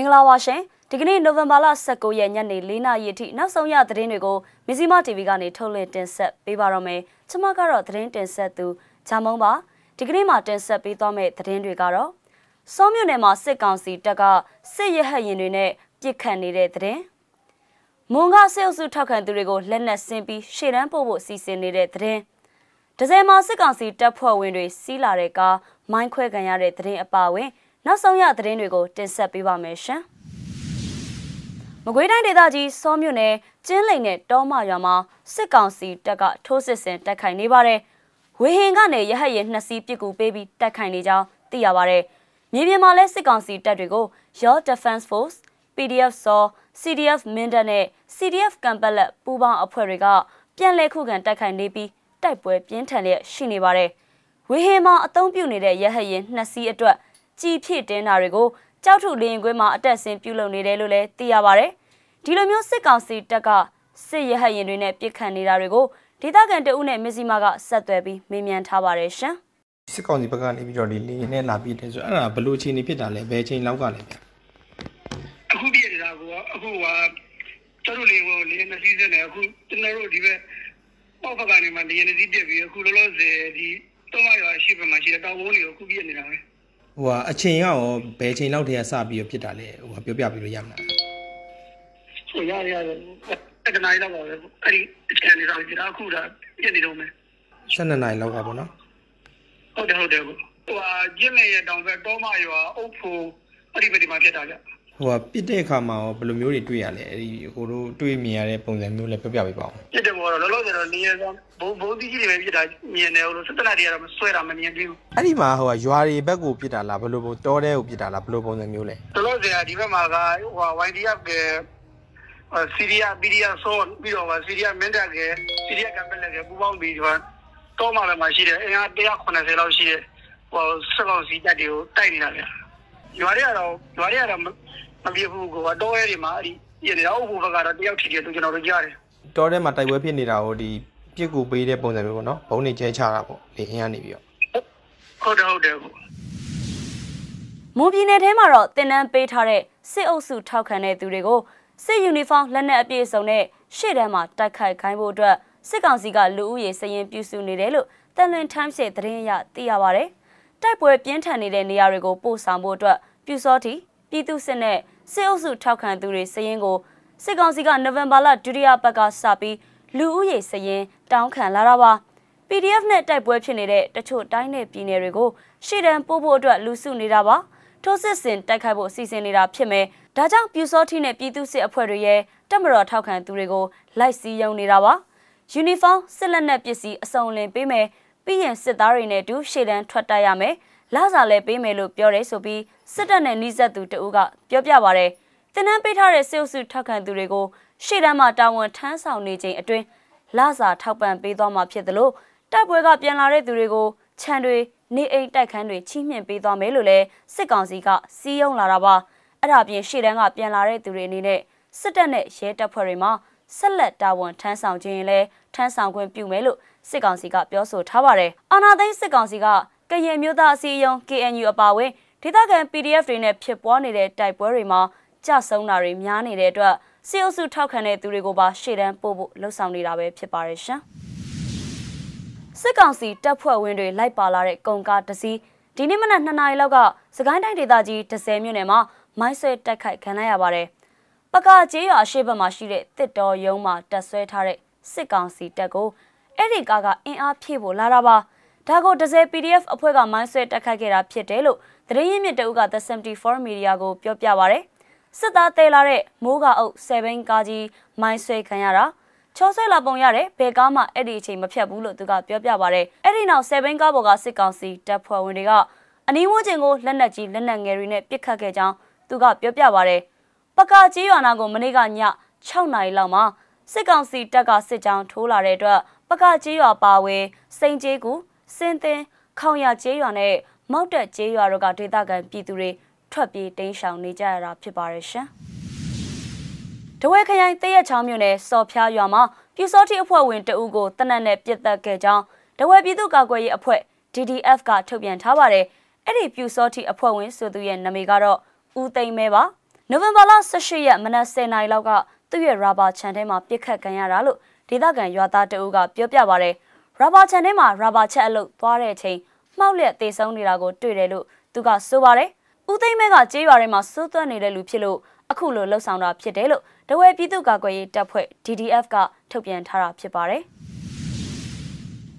္ဂလာပါရှင်ဒီကနေ့နိုဝင်ဘာလ19ရက်ညနေ4နာရီအထိနောက်ဆုံးရသတင်းတွေကိုမဇီမ TV ကနေထုတ်လွှင့်တင်ဆက်ပေးပါတော့မယ်ကျွန်မကတော့သတင်းတင်ဆက်သူဂျာမုံပါဒီကနေ့မှာတင်ဆက်ပေးသွားမယ့်သတင်းတွေကတော့စောမြို့နယ်မှာစစ်ကောင်စီတပ်ကစစ်ရဟတ်ရင်တွေနဲ့ပြစ်ခတ်နေတဲ့သတင်းမွန်ကစစ်အုပ်စုထောက်ခံသူတွေကိုလက်နက်ဆင်းပြီးရှေ့တန်းပို့ဖို့စီစဉ်နေတဲ့သတင်းဒဇယ်မှာစစ်ကောင်စီတပ်ဖွဲ့ဝင်တွေစီးလာတဲ့ကားမိုင်းခွဲခံရတဲ့သတင်းအပါအဝင် နောက်ဆုံးရသတင်းတွေကိုတင်ဆက်ပေးပါမယ်ရှင်။မကွေးတိုင်းဒေသကြီးစောမြို့နယ်ကျင်းလိန်နဲ့တောမရွာမှာစစ်ကောင်စီတပ်ကထိုးစစ်ဆင်တိုက်ခိုက်နေပါတယ်။ဝေဟင်ကနေရဟတ်ရဲနှစ်စီးပစ်ကူပေးပြီးတိုက်ခိုက်နေကြောင်းသိရပါတယ်။မြေပြင်မှာလည်းစစ်ကောင်စီတပ်တွေကို Your Defense Force, PDF SAW, CDF မင်းတပ်နဲ့ CDF ကံပက်လက်ပူးပေါင်းအဖွဲ့တွေကပြန်လည်ခုခံတိုက်ခိုက်နေပြီးတိုက်ပွဲပြင်းထန်လျက်ရှိနေပါတယ်။ဝေဟင်မှာအုံပြုနေတဲ့ရဟတ်ရင်နှစ်စီးအတွက် ကြည်ဖြစ်တင်းတာတွေကိုကြောက်ထုလင်းကွင်းမှာအတက်ဆင်းပြုလုပ်နေတယ်လို့လည်းသိရပါတယ်။ဒီလိုမျိုးစစ်ကောင်စီတပ်ကစစ်ရဟတ်ရင်တွေနဲ့ပြစ်ခတ်နေတာတွေကိုဒေသခံတအုပ်နဲ့မစ္စည်းမကဆက်သွယ်ပြီးမေးမြန်းထားပါတယ်ရှင်။စစ်ကောင်စီဘက်ကနေပြီးတော့ဒီလေနဲ့လာပြီးတယ်ဆိုအဲ့ဒါဘလို့ချိန်နေဖြစ်တာလဲဘယ်ချိန်လောက်ကလဲဗျ။အခုပြည့်နေတာကအခုကကျွန်တော်လေကိုလေနေစီးစနေအခုကျွန်တော်တို့ဒီဘက်ပေါ့ဖက်ကနေမှလေနေစီးပြည့်ပြီးအခုလောလောဆယ်ဒီတော့မရွာရှိပမှာရှိတဲ့တောင်ဝုန်းတွေကိုအခုပြည့်နေတာပဲ။ ဟိုကအချိန်ရောဘယ်ချိန်လောက်တည်းကစပြီးဖြစ်တာလဲဟိုပြောပြပြီးလို့ရမလားဟိုရရရတယ်တနင်္လာလောက်ပါပဲအဲ့ဒီအချိန်လေးတော့ဒီတော့အခုဒါပြည့်နေတော့မယ်12နာရီလောက်ကပေါ့နော်ဟုတ်တယ်ဟုတ်တယ်ဟိုဟာကျင်းလေရတောင်ဘက်တောမရွာအုပ်ဖို့အဲ့ဒီဘက်ဒီမှာဖြစ်တာကြ ဟိုကပြစ်တဲ့အခါမှာရောဘယ်လိုမျိုးတွေတွေ့ရလဲအဲဒီဟိုတို့တွေ့မြင်ရတဲ့ပုံစံမျိုးလည်းပြောပြပေးပါဦးပြစ်တယ်ဘောတော့လောလောဆယ်တော့နေရဆောင်ဘုံဘုံတိကြီးတွေပဲပြစ်တာမြင်တယ်ဟိုလိုစက်တနာတွေကတော့ဆွဲတာမမြင်သေးဘူးအဲ့ဒီမှာဟိုကရွာတွေဘက်ကိုပြစ်တာလားဘယ်လိုပုံတောတဲ့ကိုပြစ်တာလားဘယ်လိုပုံစံမျိုးလဲလောလောဆယ်ကဒီဘက်မှာကဟို YDF ကစီးရီးယားပီဒီယာဆိုပြီးတော့စီးရီးယားမင်းတပ်ကစီးရီးယားကမ်ပလက်ကပူပေါင်းပြီးတော့တော့မှလည်းမရှိတယ်အင်အား180လောက်ရှိတယ်ဟိုစက်ကောင်စီတပ်တွေကိုတိုက်နေတာဗျရွာတွေကတော့ရွာတွေကတော့ မပြဘူးကတော့ရဲတွေမှာအဲ့ဒီပြည်နေတော့ဘုဘကတော့တယောက်ထိတယ်သူကျွန်တော်တို့ကြားတယ်တောထဲမှာတိုက်ပွဲဖြစ်နေတာဟိုဒီပြစ်ကူပေးတဲ့ပုံစံမျိုးပေါ့နော်ဘုံနေကျဲချတာပေါ့လေအင်းကနေပြီးတော့ဟုတ်တယ်ဟုတ်တယ်ဟုတ်မွန်ပြည်နယ်ထဲမှာတော့တင်နန်းပေးထားတဲ့စစ်အုပ်စုထောက်ခံတဲ့သူတွေကိုစစ်ယူနီဖောင်းလက်နက်အပြည့်အစုံနဲ့ရှေ့တန်းမှာတိုက်ခိုက်ခိုင်းဖို့အတွက်စစ်ကောင်စီကလူဦးရေစရင်ပြုစုနေတယ်လို့တန်လွင်ထမ်းရှေ့သတင်းအရသိရပါဗျ။တိုက်ပွဲပြင်းထန်နေတဲ့နေရာတွေကိုပို့ဆောင်ဖို့အတွက်ပြူစောတီပြည်သူစစ်နဲ့ စစ်အုပ်စုထောက်ခံသူတွေစရင်ကိုစစ်ကောင်စီကနိုဝင်ဘာလဒုတိယပတ်ကစပြီးလူဦးရေစရင်တောင်းခံလာတာပါ PDF နဲ့တိုက်ပွဲဖြစ်နေတဲ့တချို့တိုင်းနယ်ပြည်နယ်တွေကိုရှေ့တန်းပို့ဖို့အတွက်လူစုနေတာပါထိုးစစ်ဆင်တိုက်ခိုက်ဖို့အစီအစဉ်နေတာဖြစ်မယ်ဒါကြောင့်ပြူစောထီနဲ့ပြည်သူစစ်အဖွဲ့တွေရဲ့တက်မတော်ထောက်ခံသူတွေကိုလိုက်စီးရုံနေတာပါယူနီဖောင်းစစ်လက်နက်ပစ္စည်းအစုံလင်ပေးမယ်ပြီးရင်စစ်သားတွေနဲ့အတူရှေ့တန်းထွက်တိုက်ရမယ် လစာလည်းပေးမယ်လို့ပြောတယ်ဆိုပြီးစစ်တပ်နဲ့နှိစက်သူတဦးကပြောပြပါရယ်တင်နန်းပေးထားတဲ့စစ်အုပ်စုထောက်ခံသူတွေကိုရှေ့တန်းမှာတာဝန်ထမ်းဆောင်နေချိန်အတွင်းလစာထောက်ပံ့ပေးသွားမှာဖြစ်တယ်လို့တိုက်ပွဲကပြန်လာတဲ့သူတွေကိုခြံတွေနေအိမ်တိုက်ခန်းတွေချီးမြှင့်ပေးသွားမယ်လို့လည်းစစ်ကောင်စီကစီးရုံလာတာပါအဲ့ဒါပြင်ရှေ့တန်းကပြန်လာတဲ့သူတွေအနေနဲ့စစ်တပ်နဲ့ရဲတပ်ဖွဲ့တွေမှာဆက်လက်တာဝန်ထမ်းဆောင်ခြင်းရင်လည်းထမ်းဆောင်ခွင့်ပြုမယ်လို့စစ်ကောင်စီကပြောဆိုထားပါတယ်အာနာသိန်းစစ်ကောင်စီက ကရင်မျိုးသားအစည်းအရုံး KNU အပါအဝင်ဒေသခံ PDF တွေနဲ့ဖြစ်ပွားနေတဲ့တိုက်ပွဲတွေမှာကြဆုံးတာတွေများနေတဲ့အတွက်စီအုပ်စုထောက်ခံတဲ့သူတွေကိုပါရှေ့တန်းပို့ဖို့လှုံ့ဆော်နေတာပဲဖြစ်ပါရဲ့ရှင်။စစ်ကောင်စီတပ်ဖွဲ့ဝင်တွေလိုက်ပါလာတဲ့ကုန်ကားတစ်စီးဒီနေ့မနက်2နာရီလောက်ကစကိုင်းတိုင်းဒေသကြီး10မြို့နယ်မှာမိုင်းဆွဲတိုက်ခိုက်ခံရပါတယ်။ပကာကျေးရွာအရှိတ်ဘက်မှာရှိတဲ့တစ်တော်ရုံးမှာတက်ဆွဲထားတဲ့စစ်ကောင်စီတပ်ကိုအဲ့ဒီကားကအင်အားဖြည့်ဖို့လာတာပါ။ ဒါကိုဒဇယ် PDF အဖွဲ့ကမိုင်းဆွဲတိုက်ခိုက်ခဲ့တာဖြစ်တယ်လို့သတင်းရင်းမြစ်တအုပ်က The 74 Media ကိုပြောပြပါရယ်စစ်သားတဲလာတဲ့မိုးကအုပ်7ဘိန်းကားကြီးမိုင်းဆွဲခံရတာချောဆွဲလာပုံရတယ်ဘယ်ကားမှအဲ့ဒီအချိန်မဖြတ်ဘူးလို့သူကပြောပြပါရယ်အဲ့ဒီနောက်7ဘိန်းကားပေါ်ကစစ်ကောင်စီတပ်ဖွဲ့ဝင်တွေကအနီးဝန်းကျင်ကိုလက်နက်ကြီးလက်နက်ငယ်တွေနဲ့ပစ်ခတ်ခဲ့ကြောင်းသူကပြောပြပါရယ်ပကာကြီးရွာနာကိုမနေ့ကည6နာရီလောက်မှာစစ်ကောင်စီတပ်ကစစ်ကြောင်းထိုးလာတဲ့အတွက်ပကာကြီးရွာပါဝဲစိန်ကျေးကူ စင်သင်ခေါင်ရကျေးရွာနဲ့မောက်တက်ကျေးရွာတို့ကဒေသခံပြည်သူတွေထွက်ပြေးတိမ်းရှောင်နေကြရတာဖြစ်ပါရဲ့ရှင်။တဝဲခရိုင်တရက်ချောင်းမြို့နယ်စော်ဖျားရွာမှာပြူစောတိအဖွဲ့ဝင်တအုပ်ကိုတနက်နဲ့ပြစ်တက်ခဲ့ကြောင်းတဝဲပြည်သူ့ကာကွယ်ရေးအဖွဲ့ DDF ကထုတ်ပြန်ထားပါတယ်။အဲ့ဒီပြူစောတိအဖွဲ့ဝင်ဆိုသူရဲ့နာမည်ကတော့ဦးသိမ်းမဲပါ။နနိုဝင်ဘာလ18ရက်မနက်10:00နာရီလောက်ကသူ့ရဲ့ရာဘာခြံထဲမှာပြစ်ခတ်ခံရတာလို့ဒေသခံရွာသားတအုပ်ကပြောပြပါရယ် ရာဘာခြံထဲမှာရာဘာချက်အလုပ်သွားတဲ့အချိန်မှောက်လျက်တေဆုံးနေတာကိုတွေ့တယ်လို့သူကဆိုပါရယ်ဦးသိမ့်မဲကကြေးရွာထဲမှာစိုးသွက်နေတဲ့လူဖြစ်လို့အခုလိုလှုပ်ဆောင်တာဖြစ်တယ်လို့တဝဲပြည်သူ့ကာကွယ်ရေးတပ်ဖွဲ့ DDF ကထုတ်ပြန်ထားတာဖြစ်ပါတယ်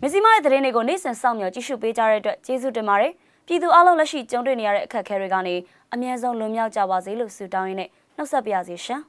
မဇီမရဲ့သတင်းတွေကိုနေ့စဉ်စောင့်မျှော်ကြည့်ရှုပေးကြတဲ့အတွက်ကျေးဇူးတင်ပါတယ်ပြည်သူအလုံးလက်ရှိကြုံတွေ့နေရတဲ့အခက်အခဲတွေကနေအမြဲဆုံးလွန်မြောက်ကြပါစေလို့ဆုတောင်းရင်းနဲ့နှုတ်ဆက်ပါရစေရှင်